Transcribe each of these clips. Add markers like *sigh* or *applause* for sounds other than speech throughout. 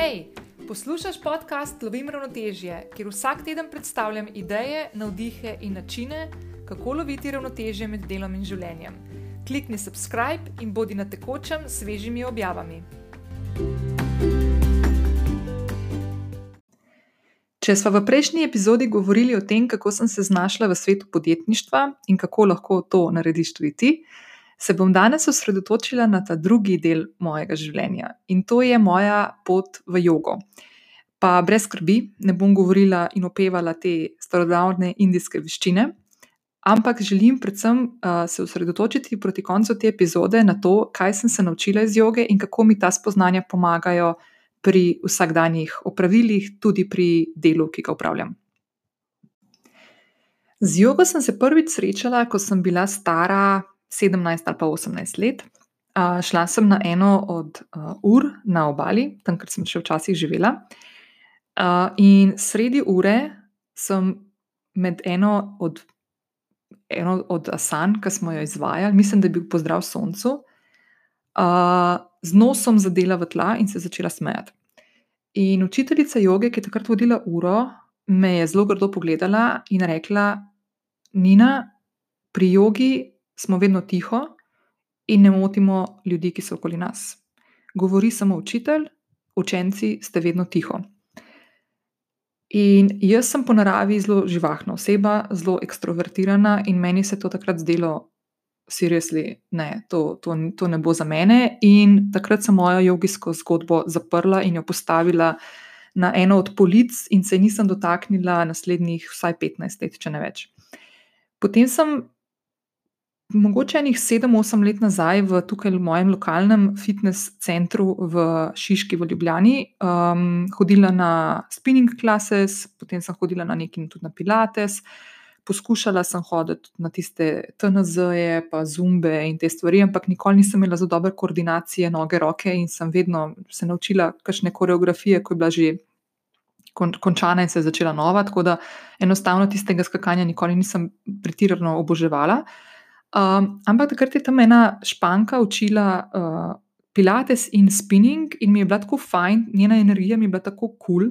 Hej, poslušaj podcast Lovim ravnotežje, kjer vsak teden predstavljam ideje, navdihe in načine, kako loviti ravnotežje med delom in življenjem. Klikni subscribe in bodi na tekočem s svežimi objavami. Če smo v prejšnji epizodi govorili o tem, kako sem se znašla v svetu podjetništva in kako lahko to narediš tudi ti, se bom danes osredotočila na ta drugi del mojega življenja in to je moja pot v jogo. Pa brez skrbi, ne bom govorila in opevala te starodavne indijske veščine, ampak želim predvsem uh, se osredotočiti proti koncu te epizode na to, kaj sem se naučila iz joge in kako mi ta spoznanja pomagajo pri vsakdanjih opravilih, tudi pri delu, ki ga upravljam. Z jogo sem se prvič srečala, ko sem bila stara 17 ali pa 18 let. Uh, šla sem na eno od uh, ur na obali, tam, kjer sem še včasih živela. Uh, in sredi ure sem med eno od, eno od asan, ki smo jo izvajali, mislim, da je bil pozdrav soncu, uh, z nosom zadela v tla in se začela smejati. In učiteljica joge, ki je takrat vodila uro, me je zelo grdo pogledala in rekla: Nina, pri jogi smo vedno tiho in ne motimo ljudi, ki so okoli nas. Govori samo učitelj, učenci ste vedno tiho. In jaz sem po naravi zelo živahna oseba, zelo ekstrovertirana, in meni se to takrat zdelo, seriously, ne, to, to, to ne bo za mene. In takrat sem mojo jogijsko zgodbo zaprla in jo postavila na eno od polic, in se nisem dotaknila naslednjih vsaj 15 let, če ne več. Potem sem mogoče enih 7-8 let nazaj v tukaj v mojem lokalnem fitness centru v Šiški v Ljubljani um, hodila na spinning classes, potem sem hodila na neki tudi na Pilates. Poskušala sem hoditi na tiste TNZ-je, pa zumbe in te stvari, ampak nikoli nisem imela zelo dobre koordinacije noge, roke in sem vedno se naučila kakšne koreografije, ko je bila že kon, končana in se je začela nova. Tako da enostavno tistega skakanja nikoli nisem pretirano oboževala. Uh, Um, ampak takrat je tam ena španka učila uh, pilates in spinning, in mi je bila tako fajn, njena energija mi je bila tako kul, cool,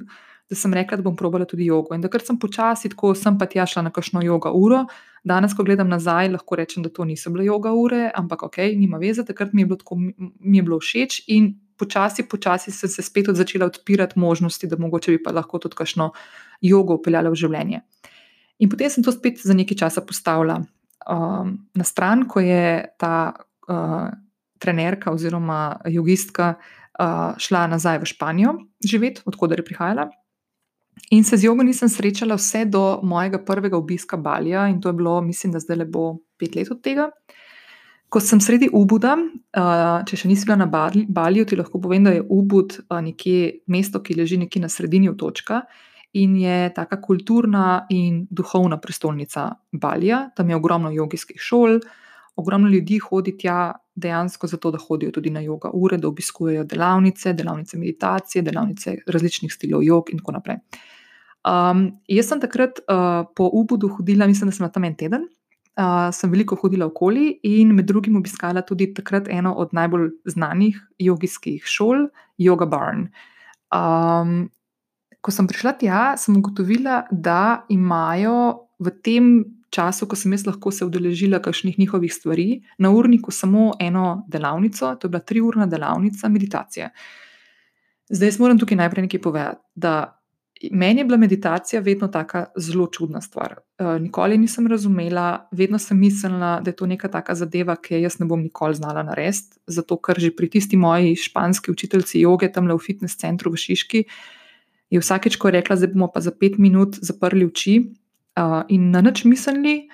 da sem rekla, da bom probala tudi jogo. In takrat sem počasi, tako sem pa tja šla na kakšno jogo uro. Danes, ko gledam nazaj, lahko rečem, da to niso bile jogo ure, ampak ok, nima veze, takrat mi je bilo, tako, mi je bilo všeč in počasi, počasi sem se spet začela odpirati možnosti, da mogoče bi pa lahko tudi kakšno jogo upeljala v življenje. In potem sem to spet za nekaj časa postavila um, na stran, ko je ta uh, trenerka oziroma jogistka uh, šla nazaj v Španijo živeti, odkuder je prihajala. In se z jogo nisem srečala vse do mojega prvega obiska Balija, in to je bilo, mislim, da zdaj le bo pet let od tega. Ko sem sredi Ubuda, uh, če še nisi bila na Baliju, ti lahko povem, da je Ubud uh, nekje mesto, ki leži nekje na sredini otočka in je taka kulturna in duhovna prestolnica Balija. Tam je ogromno jogijskih šol, ogromno ljudi hodi tja dejansko zato, da hodijo tudi na jogo ure, da obiskujejo delavnice, delavnice meditacije, delavnice različnih stilov jog in tako naprej. Um, jaz sem takrat uh, po Ubudu hodila, mislim, da sem tam en teden. Uh, sem veliko hodila okoli in med drugim obiskala tudi takrat eno od najbolj znanih jogijskih šol, Yoga Barn. Um, ko sem prišla tja, sem ugotovila, da imajo v tem času, ko sem jaz lahko se udeležila kakšnih njihovih stvari, na urniku samo eno delavnico, to je bila triurna delavnica meditacije. Zdaj, moram tukaj najprej nekaj povedati. Meni je bila meditacija vedno tako zelo čudna stvar. Uh, nikoli nisem razumela, vedno sem mislila, da je to neka taka zadeva, ki jaz ne bom nikoli znala narediti. Zato, ker že pri tisti moji španski učiteljici joge tam v fitness centru v Šiški, uh, je vsakeč, ko je rekla, da bomo pa za pet minut zaprli oči uh, in na nič mislili.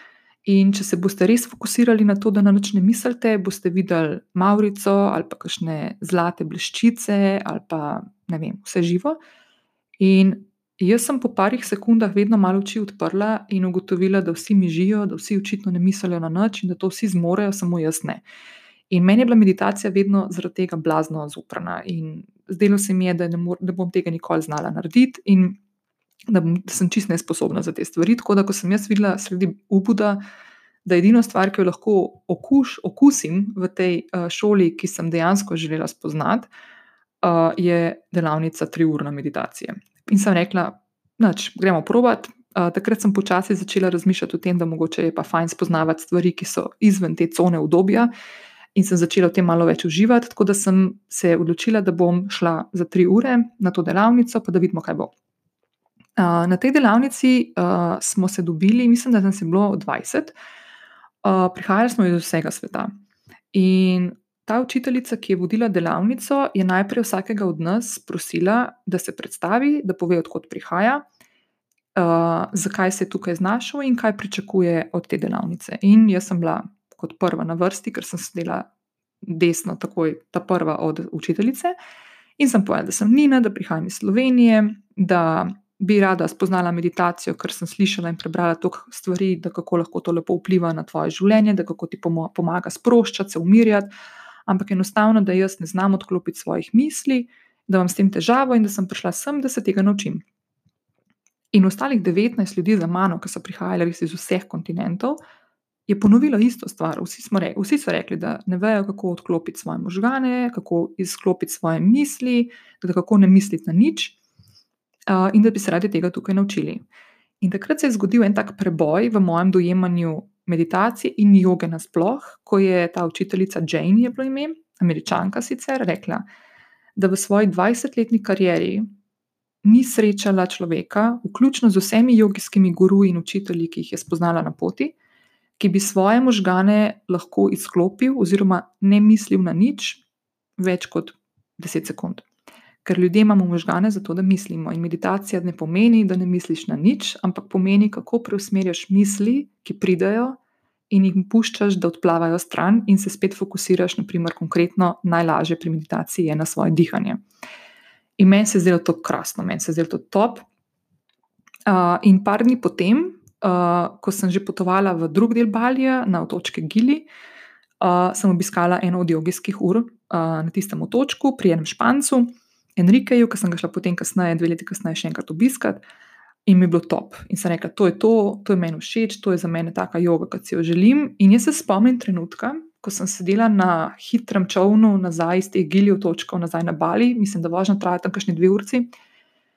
In če se boste res fokusirali na to, da na nič ne mislite, boste videli Maurico ali pa kakšne zlate bleščice ali pa ne vem, vse živo. In jaz sem po parih sekundah vedno malo oči odprla in ugotovila, da vsi mi živijo, da vsi očitno ne mislijo na nič in da to vsi zmorejo, samo jaz ne. In meni je bila meditacija vedno zaradi tega blazno zoprna. In zdelo se mi je, da ne, mor, da bom tega nikoli znala narediti in da, bom, da sem čist nesposobna za te stvari. Tako da, ko sem jaz videla sredi ubuda, da je edina stvar, ki jo lahko okuš, okusim v tej uh, šoli, ki sem dejansko želela spoznati, uh, je delavnica triurna meditacije. In sem rekla, noč, gremo provat. Uh, takrat sem počasi začela razmišljati o tem, da mogoče je pa fajn spoznavati stvari, ki so izven te cone obdobja. In sem začela v tem malo več uživati, tako da sem se odločila, da bom šla za tri ure na to delavnico, pa da vidimo, kaj bo. Uh, na tej delavnici uh, smo se dobili, mislim, da nas je bilo 20, uh, prihajali smo iz vsega sveta. In ta učiteljica, ki je vodila delavnico, je najprej vsakega od nas prosila, da se predstavi, da pove, odkot prihaja, uh, zakaj se je tukaj znašel in kaj pričakuje od te delavnice. In jaz sem bila kot prva na vrsti, ker sem sedela desno, takoj ta prva od učiteljice. In sem povedala, da sem Nina, da prihajam iz Slovenije, da bi rada spoznala meditacijo, ker sem slišala in prebrala toliko stvari, da kako lahko to lepo vpliva na tvoje življenje, da kako ti pomaga sproščati, se umirjati ampak enostavno, da jaz ne znam odklopiti svojih misli, da imam s tem težavo in da sem prišla sem, da se tega naučim. In ostalih 19 ljudi za mano, ki so prihajali res iz vseh kontinentov, je ponovilo isto stvar. Vsi, re, vsi so rekli, da ne vejo, kako odklopiti svoje možgane, kako izklopiti svoje misli, da kako ne misliti na nič, uh, in da bi se radi tega tukaj naučili. In takrat se je zgodil en tak preboj v mojem dojemanju meditacije in joge nasploh, ko je ta učiteljica Jane, je bilo ime, američanka sicer, rekla, da v svoji 20-letni karieri ni srečala človeka, vključno z vsemi jogijskimi guruji in učitelji, ki jih je spoznala na poti, ki bi svoje možgane lahko izklopil oziroma ne mislil na nič več kot 10 sekund. Ker ljudje imamo možgane zato, da mislimo. In meditacija ne pomeni, da ne misliš na nič, ampak pomeni, kako preusmerjaš misli, ki pridejo in jih puščaš, da odplavajo stran, in se spet fokusiraš, naprimer, konkretno, najlažje pri meditaciji je na svoje dihanje. In meni se je zdelo to krasno, meni se je zdelo to top. Uh, in par dni potem, uh, ko sem že potovala v drug del Balija, na otočke Gili, uh, sem obiskala eno od jogijskih ur uh, na tistem otočku, pri enem špancu. Enrikeju, ki sem ga šla potem, kasneje, dve leti kasneje, še enkrat obiskati. In mi je bilo top. In sem rekla, to je to, to je meni všeč, to je za mene taka joga, kot si jo želim. In jaz se spomnim trenutka, ko sem sedela na hitrem čovnu nazaj iz teh giljev točkov nazaj na Bali, mislim, da vožnja traja tam kakšni dve urci,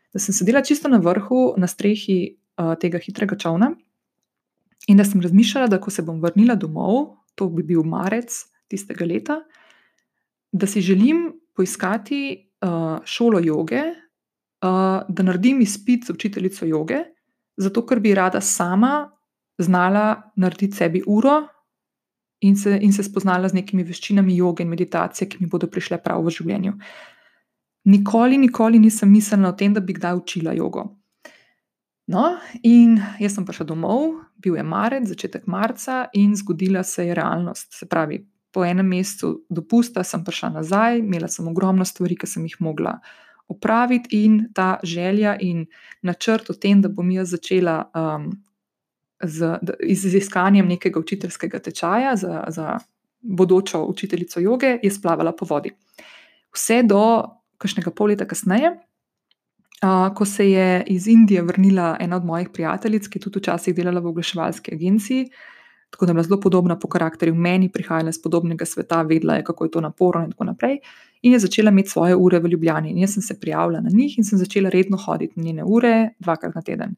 da sem sedela čisto na vrhu, na strehi uh, tega hitrega čovna in da sem razmišljala, da ko se bom vrnila domov, to bi bil marec tistega leta, da si želim poiskati uh, šolo joge, uh, da naredim izpit za učiteljico joge, zato ker bi rada sama znala narediti sebi uro in se, in se spoznala z nekimi veščinami joge in meditacije, ki mi bodo prišle prav v življenju. Nikoli, nikoli nisem mislila o tem, da bi kdaj učila jogo. No, in jaz sem prišla domov, bil je marec, začetek marca, in zgodila se je realnost. Se pravi, po enem mesecu dopusta sem prišla nazaj, imela sem ogromno stvari, ki sem jih mogla opraviti, in ta želja in načrt o tem, da bom jaz začela um, z, z iskanjem nekega učiteljskega tečaja za, za bodočo učiteljico joge, je splavala po vodi. Vse do kakšnega pol leta kasneje. Ko se je iz Indije vrnila ena od mojih prijateljic, ki je tudi včasih delala v oglaševalski agenciji, tako da je bila zelo podobna po karakterju meni, prihajala iz podobnega sveta, vedela je, kako je to naporno in tako naprej. In je začela imeti svoje ure v Ljubljani. In jaz sem se prijavila na njih in sem začela redno hoditi na njene ure, dvakrat na teden.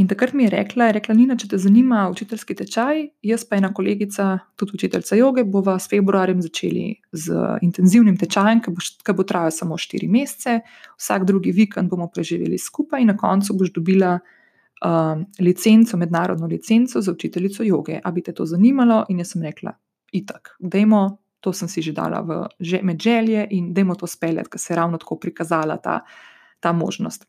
In takrat mi je rekla, rekla, Nina, če te zanima učiteljski tečaj, jaz pa ena kolegica, tudi učiteljica joge, bova s februarjem začeli z intenzivnim tečajem, ki bo, ki bo trajal samo štiri mesece, vsak drugi vikend bomo preživeli skupaj in na koncu boš dobila um, licenco, mednarodno licenco za učiteljico joge. A bi te to zanimalo? In jaz sem rekla, itak, dajmo, to sem si že dala v že, med želje in dajmo to speljati, ker se je ravno tako prikazala ta, ta možnost.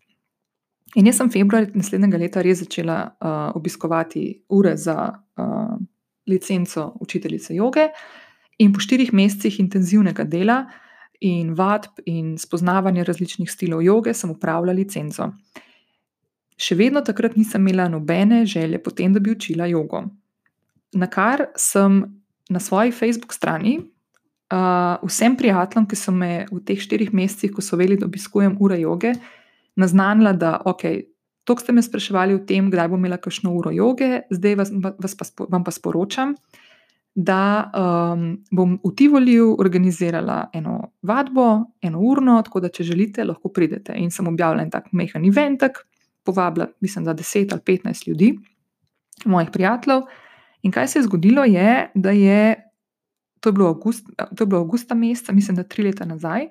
In jaz sem februar naslednjega leta res začela uh, obiskovati ure za uh, licenco učiteljice joge, in po štirih mesecih intenzivnega dela in vadb in spoznavanja različnih stilov joge sem upravljala licenco. Uh, Še vedno takrat nisem imela nobene želje potem, da bi učila jogo. Na kar sem na svoji Facebook strani uh, vsem prijateljem, ki so me v teh štirih mesecih, ko so vedeli, da obiskujem ure joge, naznanila, da ok. To ste me spraševali o tem, kdaj bom imela kakšno uro joge, zdaj vas, vas pa, vam pa sporočam, da um, bom v Tivoliju organizirala eno vadbo, eno urno, tako da če želite, lahko pridete. In sem objavila en tak mehen eventek, povabila, mislim, da 10 ali 15 ljudi, mojih prijateljev. In kaj se je zgodilo, je, da je to je bilo, avgust, to je bilo avgusta meseca, mislim, da tri leta nazaj.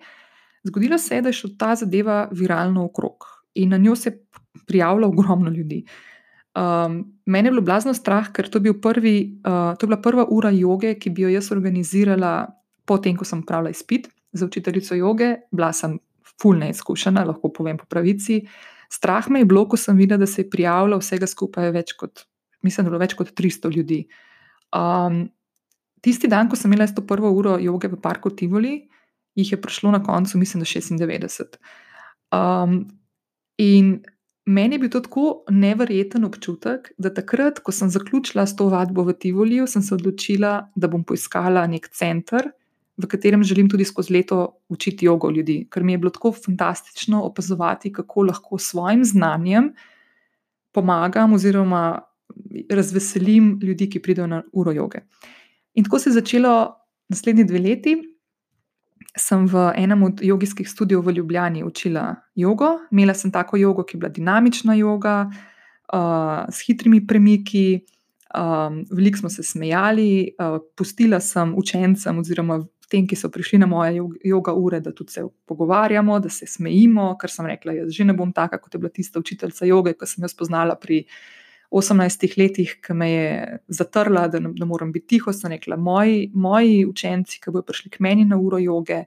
Zgodilo se je, da je šla ta zadeva viralno okrog in na njo se je prijavilo ogromno ljudi. Um, mene je bilo blazno strah, ker to je, bil prvi, uh, to je bila prva ura joge, ki bi jo jaz organizirala, potem ko sem pravila izpit za učiteljico joge. Bila sem fulno izkušena, lahko povem po pravici. Strah me je bilo, ko sem videla, da se je prijavilo vsega skupaj več kot, mislim, da bilo več kot 300 ljudi. Um, tisti dan, ko sem imela to prvo uro joge v parku Tivoli, jih je prišlo na koncu, mislim, da 96. Um, in Meni je bil to tako neverjeten občutek, da takrat, ko sem zaključila s to vadbo v Tivoliju, sem se odločila, da bom poiskala nek center, v katerem želim tudi skozi leto učiti jogo ljudi. Ker mi je bilo tako fantastično opazovati, kako lahko s svojim znanjem pomagam oziroma razveselim ljudi, ki pridejo na uro joge. In tako se je začelo naslednji dve leti sem v enem od jogijskih studijev v Ljubljani učila jogo. Imela sem tako jogo, ki je bila dinamična joga, uh, s hitrimi premiki, um, veliko smo se smejali, uh, pustila sem učencem, oziroma tem, ki so prišli na moje joga ure, da tudi se pogovarjamo, da se smejimo, ker sem rekla, da že ne bom taka, kot je bila tista učiteljica joge, ki sem jo spoznala pri. 18 letih, ki me je zatrla, da ne, da moram biti tiho, sem rekla: moji, moji učenci, ki bodo prišli k meni na uro joge,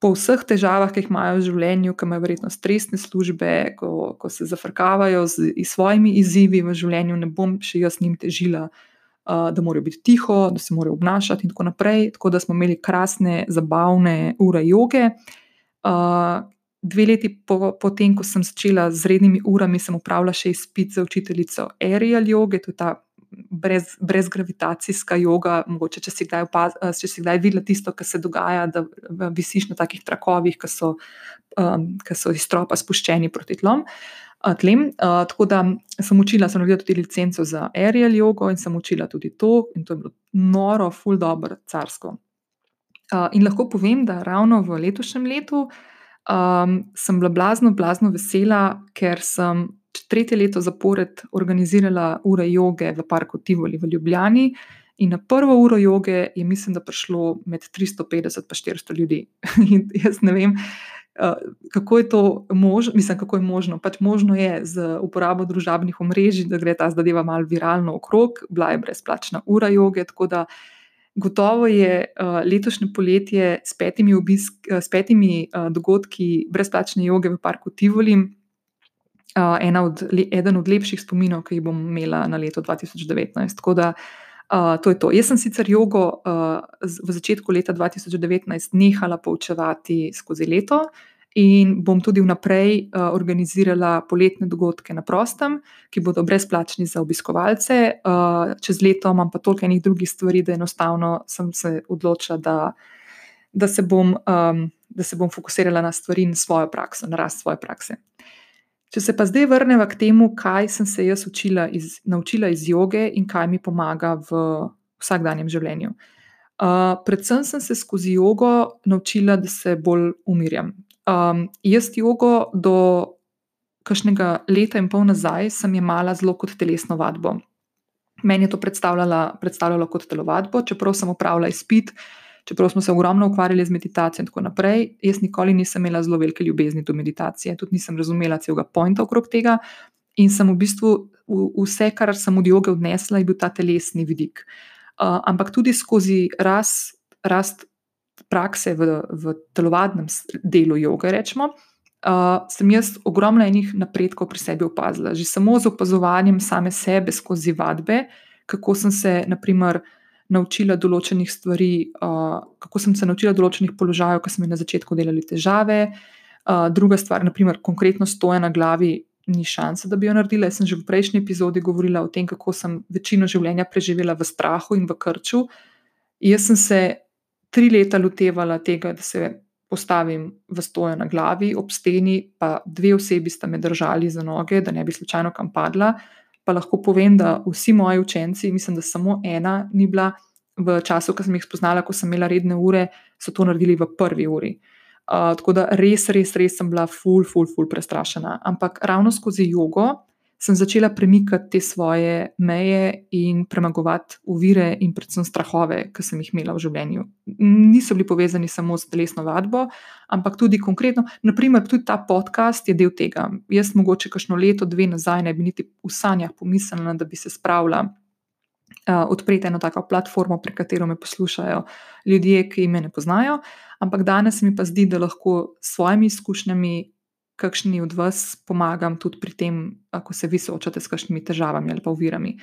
po vseh težavah, ki jih imajo v življenju, ki imajo verjetno stresne službe, ko, ko se zafrkavajo z, z svojimi izzivi v življenju, ne bom še jaz njim težila, uh, da morajo biti tiho, da se morajo obnašati in tako naprej. Tako da smo imeli krasne, zabavne ure joge. Uh, dve leti po, po tem, ko sem začela z rednimi urami, sem upravljala še izpit za učiteljico aerial joge, to je ta brez, brezgravitacijska joga. Mogoče, če si kdaj, opaz, če si kdaj videla tisto, kar se dogaja, da visiš na takih trakovih, ki so, um, so iz stropa spuščeni proti tlom. Tlem. Uh, tako da sem učila, sem naredila tudi licenco za aerial jogo in sem učila tudi to, in to je bilo noro, full dobro, carsko. Uh, in lahko povem, da ravno v letošnjem letu uh, um, sem bila blazno, blazno vesela, ker sem tretje leto zapored organizirala ure joge v parku Tivoli v Ljubljani. In na prvo uro joge je, mislim, da prišlo med 350 in 400 ljudi. *laughs* In jaz ne vem, uh, kako je to možno. Mislim, kako je možno. Pač možno je z uporabo družabnih omrežij, da gre ta zadeva malo viralno okrog, bila je brezplačna ura joge. Tako da uh, Gotovo je uh, letošnje poletje s petimi, obisk, s petimi uh, dogodki brezplačne joge v parku Tivoli uh, od, le, eden od lepših spominov, ki jih bom imela na leto 2019. Tako da uh, to to. Jaz sem sicer jogo uh, v začetku leta 2019 nehala poučevati skozi leto, uh, in bom tudi vnaprej uh, organizirala poletne dogodke na prostem, ki bodo brezplačni za obiskovalce. Uh, čez leto imam pa toliko enih drugih stvari, da enostavno sem se odločila, da, da, se, bom, um, da se bom fokusirala na stvari in svojo prakso, na rast svoje prakse. Če se pa zdaj vrnemo k temu, kaj sem se jaz iz, naučila iz joge in kaj mi pomaga v vsakdanjem življenju. Uh, predvsem sem se skozi jogo naučila, da se bolj umirjam, Um, jaz jogo do kakšnega leta in pol nazaj sem imela zelo kot telesno vadbo. Meni je to predstavljalo kot telovadbo, čeprav sem upravljala izpit, čeprav smo se ogromno ukvarjali z meditacijo in tako naprej. Jaz nikoli nisem imela zelo velike ljubezni do meditacije, tudi nisem razumela celega pointa okrog tega. In sem v bistvu vse, kar sem od joge odnesla, je bil ta telesni vidik. Uh, ampak tudi skozi rast, rast prakse v, v telovadnem delu joge, rečemo, uh, sem jaz ogromno enih napredkov pri sebi opazila. Že samo z opazovanjem same sebe skozi vadbe, kako sem se, naprimer, naučila določenih stvari, uh, kako sem se naučila določenih položajev, ki so mi na začetku delali težave. Uh, druga stvar, naprimer, konkretno stoja na glavi. Ni šanse, da bi jo naredila. Jaz sem že v prejšnji epizodi govorila o tem, kako sem večino življenja preživela v strahu in v krču. Jaz sem se tri leta lotevala tega, da se postavim v stojo na glavi, ob steni, pa dve osebi sta me držali za noge, da ne bi slučajno kam padla. Pa lahko povem, da vsi moji učenci, mislim, da samo ena ni bila, v času, ko sem jih spoznala, ko sem imela redne ure, so to naredili v prvi uri. Uh, tako da res, res, res sem bila ful, ful, ful prestrašena. Ampak ravno skozi jogo sem začela premikati te svoje meje in premagovati ovire in predvsem strahove, ki sem jih imela v življenju. Niso bili povezani samo s telesno vadbo, ampak tudi konkretno. Naprimer, tudi ta podcast je del tega. Jaz mogoče kakšno leto, dve nazaj ne bi niti v sanjah pomislila, da bi se spravila. Uh, odpreti eno tako platformo, pri kateri me poslušajo ljudje, ki me ne poznajo, ampak danes mi pa zdi, da lahko s svojimi izkušnjami kakšni od vas pomagam tudi pri tem, ko se vi soočate s kakšnimi težavami ali pa ovirami.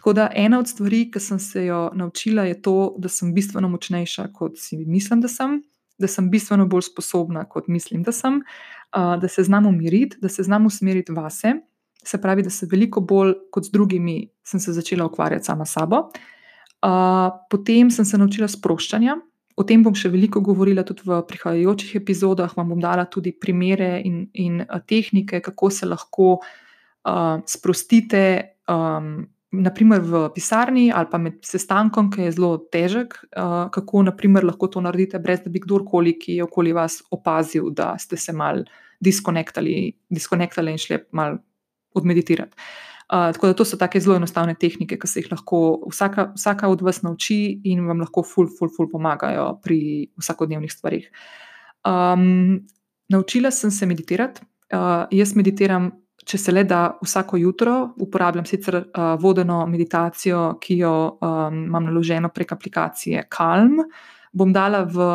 Tako da ena od stvari, ki sem se jo naučila, je to, da sem bistveno močnejša, kot si mislim, da sem, da sem bistveno bolj sposobna, kot mislim, da sem, da se znam umiriti, da se znam usmeriti vase. Se pravi, da se veliko bolj kot z drugimi sem se začela ukvarjati sama s sabo. Potem sem se naučila sproščanja, O tem bom še veliko govorila tudi v prihajajočih epizodah. Vam bom dala tudi primere in, in tehnike, kako se lahko uh, sprostite, um, naprimer v pisarni ali pa med sestankom, ki je zelo težek, uh, kako naprimer, lahko to naredite, brez da bi kdorkoli, ki je okoli vas, opazil, da ste se mal diskonektali, diskonektali in šli mal odmeditirati. Uh, tako da to so tako zelo enostavne tehnike, ki se jih lahko vsaka, vsaka od vas nauči in vam lahko ful, ful, ful pomagajo pri vsakodnevnih stvarih. Um, naučila sem se meditirati. Uh, jaz meditiram, če se le da, vsako jutro. Uporabljam sicer uh, vodeno meditacijo, ki jo um, imam naloženo prek aplikacije Calm. Bom dala v,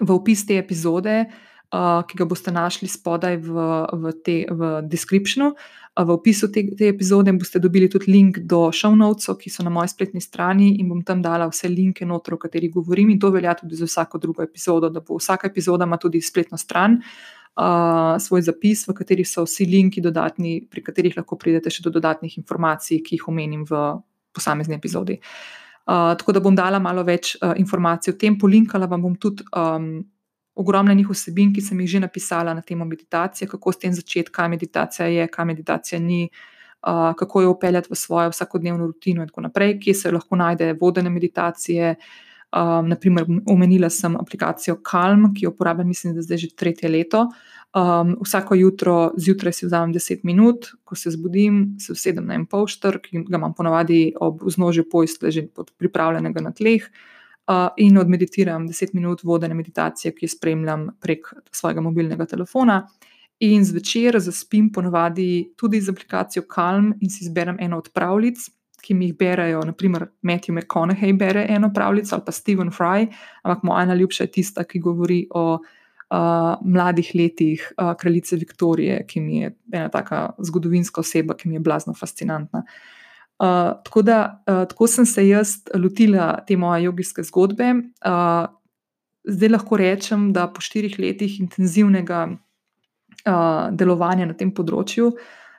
v opis te epizode. Uh, ki ga boste našli spodaj v, v, te, v descriptionu. V opisu te, te epizode boste dobili tudi link do show notes, ki so na moji spletni strani, in bom tam dala vse linke, noter, o katerih govorim. In to velja tudi za vsako drugo epizodo, da bo vsaka epizoda ima tudi spletno stran, uh, svoj zapis, v kateri so vsi linki dodatni, pri katerih lahko pridete še do dodatnih informacij, ki jih omenim v posamezni epizodi. Uh, tako da bom dala malo več uh, informacij o tem, polinkala vam bom tudi. Um, ogromno njih vsebin, ki sem jih že napisala na temo meditacije, kako s tem začeti, kaj meditacija je, kaj meditacija ni, uh, kako jo upeljati v svojo vsakodnevno rutino, in tako naprej, kje se lahko najde vodene meditacije. Um, naprimer, omenila sem aplikacijo Calm, ki jo uporabljam, mislim, da zdaj že tretje leto. Um, vsako jutro zjutraj si vzamem 10 minut, ko se zbudim, se usedem na en polštrk, ki ga imam ponavadi ob vznožju pojstle, že pripravljenega na tleh in odmeditiram 10 minut vodene meditacije, ki jo spremljam prek svojega mobilnega telefona. In zvečer zaspim ponovadi tudi z aplikacijo Calm in si izberem eno od pravljic, ki mi jih berajo, naprimer Matthew McConaughey bere eno pravljico ali pa Stephen Fry, ampak moja najljubša je tista, ki govori o uh, mladih letih uh, kraljice Viktorije, ki mi je ena taka zgodovinska oseba, ki mi je blazno fascinantna. Uh, Uh, tako da uh, tako sem se jaz lotila te moje jogijske zgodbe. Uh, zdaj lahko rečem, da po štirih letih intenzivnega uh, delovanja na tem področju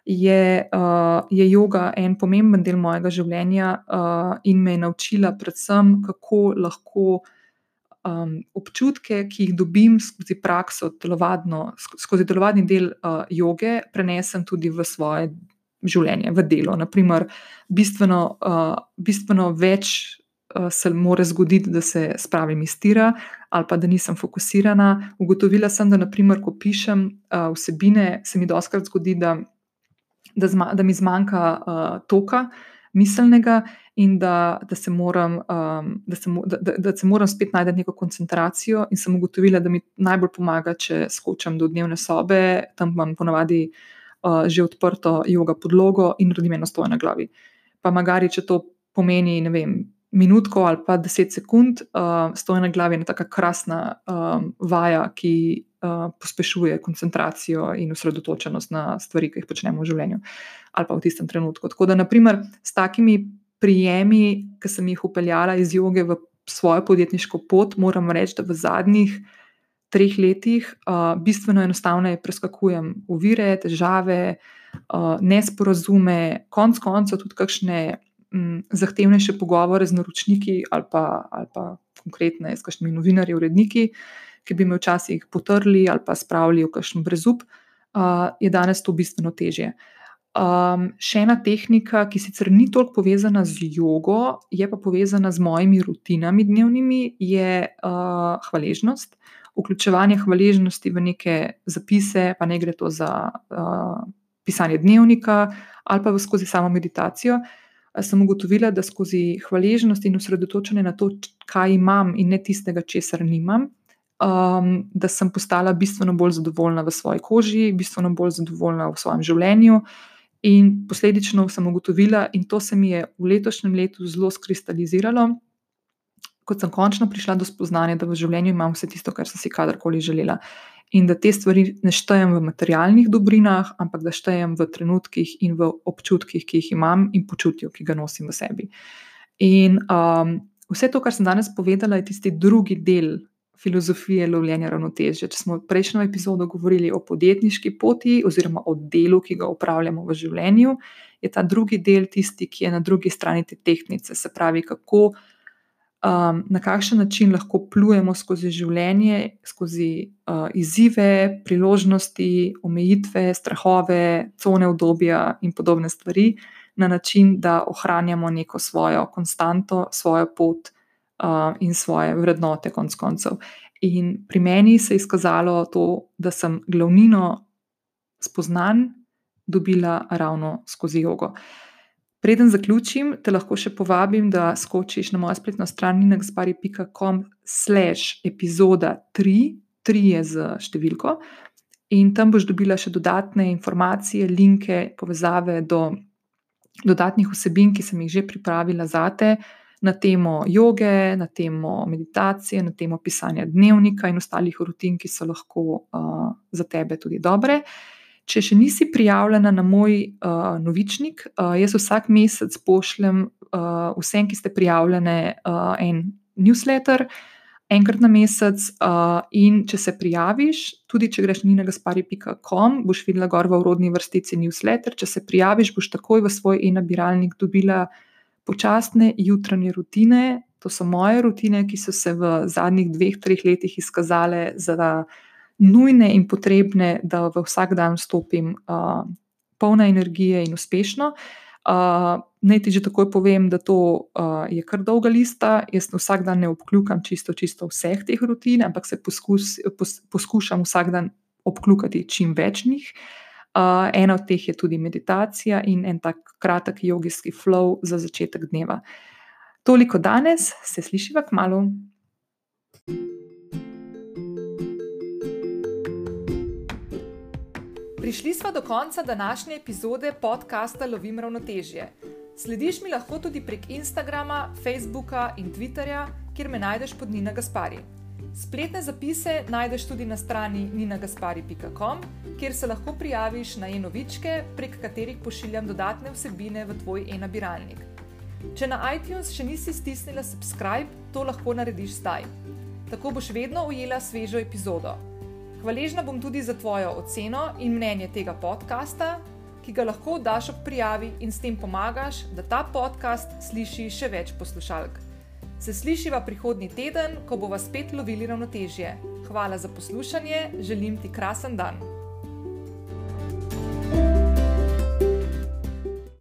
je, uh, je yoga en pomemben del mojega življenja uh, in me je naučila, predvsem, kako lahko um, občutke, ki jih dobim skozi prakso, telovadno, skozi telovadni del uh, joge, prenesem tudi v svoje življenje, v delo. Naprimer, bistveno, uh, bistveno več uh, se lahko zgodi, da se spravim iz tira ali pa da nisem fokusirana. Ugotovila sem, da naprimer, ko pišem uh, vsebine, se mi doskrat zgodi, da, da, zma, da mi zmanjka uh, toka. Miselnega, in da, da, se moram, um, da, se, da, da, se moram spet najti neko koncentracijo, in sem ugotovila, da mi najbolj pomaga, če skočim do dnevne sobe, tam imam ponavadi uh, uh, že odprto jogo podlogo in naredim eno stoje na glavi. Pa magari, če to pomeni, ne vem, minutko ali pa deset sekund, uh, stoje na glavi je tako krasna um, vaja, ki uh, pospešuje koncentracijo in osredotočenost na stvari, ki jih počnemo v življenju ali pa v tistem trenutku. Tako da, naprimer, s takimi prijemi, ki sem jih upeljala iz joge v svojo podjetniško pot, moram reči, da v zadnjih treh letih uh, bistveno enostavneje preskakujem ovire, težave, uh, nesporazume, konc koncev tudi kakšne um, zahtevnejše pogovore z naročniki ali pa, ali pa konkretne s kakšnimi novinarji, uredniki, ki bi me včasih potrli ali pa spravili v kakšen brezup, uh, je danes to bistveno težje. Um, še ena tehnika, ki sicer ni toliko povezana z jogo, je pa povezana z mojimi rutinami dnevnimi, je uh, hvaležnost. Vključevanje hvaležnosti v neke zapise, pa ne gre to za uh, pisanje dnevnika ali pa skozi samo meditacijo. Sem ugotovila, da skozi hvaležnost in osredotočenje na to, kaj imam, in ne tistega, česar nimam, um, da sem postala bistveno bolj zadovoljna v svoji koži, bistveno bolj zadovoljna v svojem življenju. In posledično sem ugotovila, in to se mi je v letošnjem letu zelo skristaliziralo, ko sem končno prišla do spoznanja, da v življenju imam vse tisto, kar sem si kadarkoli želela. In da te stvari ne štejem v materialnih dobrinah, ampak da štejem v trenutkih in v občutkih, ki jih imam in počutju, ki ga nosim v sebi. In um, vse to, kar sem danes povedala, je tisti drugi del filozofije lovljenja ravnotežja. Če smo v prejšnjem epizodu govorili o podjetniški poti oziroma o delu, ki ga upravljamo v življenju, je ta drugi del tisti, ki je na drugi strani te tehnice. Se pravi, kako, um, na kakšen način lahko plujemo skozi življenje, skozi uh, izzive, priložnosti, omejitve, strahove, cone obdobja in podobne stvari, na način, da ohranjamo neko svojo konstanto, svojo pot uh, in svoje vrednote, konc koncev. In pri meni se je izkazalo to, da sem glavnino spoznanj dobila ravno skozi jogo. Preden zaključim, te lahko še povabim, da skočiš na mojo spletno stran ninaxpari.com slash epizoda 3, 3 je z številko, in tam boš dobila še dodatne informacije, linke, povezave do dodatnih vsebin, ki sem jih že pripravila za te, na temo joge, na temo meditacije, na temo pisanja dnevnika in ostalih rutin, ki so lahko uh, za tebe tudi dobre. Če še nisi prijavljena na moj uh, novičnik, uh, jaz vsak mesec pošljem uh, vsem, ki ste prijavljene, uh, en newsletter, enkrat na mesec. Uh, in če se prijaviš, tudi če greš na nagaspari.com, boš videla gor v urodni vrstici newsletter. Če se prijaviš, boš takoj v svoj e-nabiralnik dobila počasne jutranje rutine. To so moje rutine, ki so se v zadnjih dveh, treh letih izkazale za nujne in potrebne, da v vsak dan stopim uh, polna energije in uspešno. Uh, naj ti že takoj povem, da to uh, je kar dolga lista. Jaz vsak dan ne obkljukam čisto, čisto vseh teh rutin, ampak se poskus, pos, poskušam vsak dan obkljukati čim več njih. Uh, ena od teh je tudi meditacija in en tak kratek jogijski flow za začetek dneva. Toliko danes, se slišiva k malu. Prišli smo do konca današnje epizode podcasta Lovim ravnotežje. Slediš mi lahko tudi prek Instagrama, Facebooka in Twitterja, kjer me najdeš pod Nina Gaspari. Spletne zapise najdeš tudi na strani ninagaspari.com, kjer se lahko prijaviš na e-novičke, prek katerih pošiljam dodatne vsebine v tvoj e-nabiralnik. Če na iTunes še nisi stisnila subscribe, to lahko narediš zdaj. Tako boš vedno ujela svežo epizodo. Hvaležna bom tudi za tvojo oceno in mnenje tega podcasta, ki ga lahko daš ob prijavi in s tem pomagaš, da ta podcast sliši še več poslušalk. Se slišiva prihodnji teden, ko bova spet lovili ravnotežje. Hvala za poslušanje, želim ti krasen dan.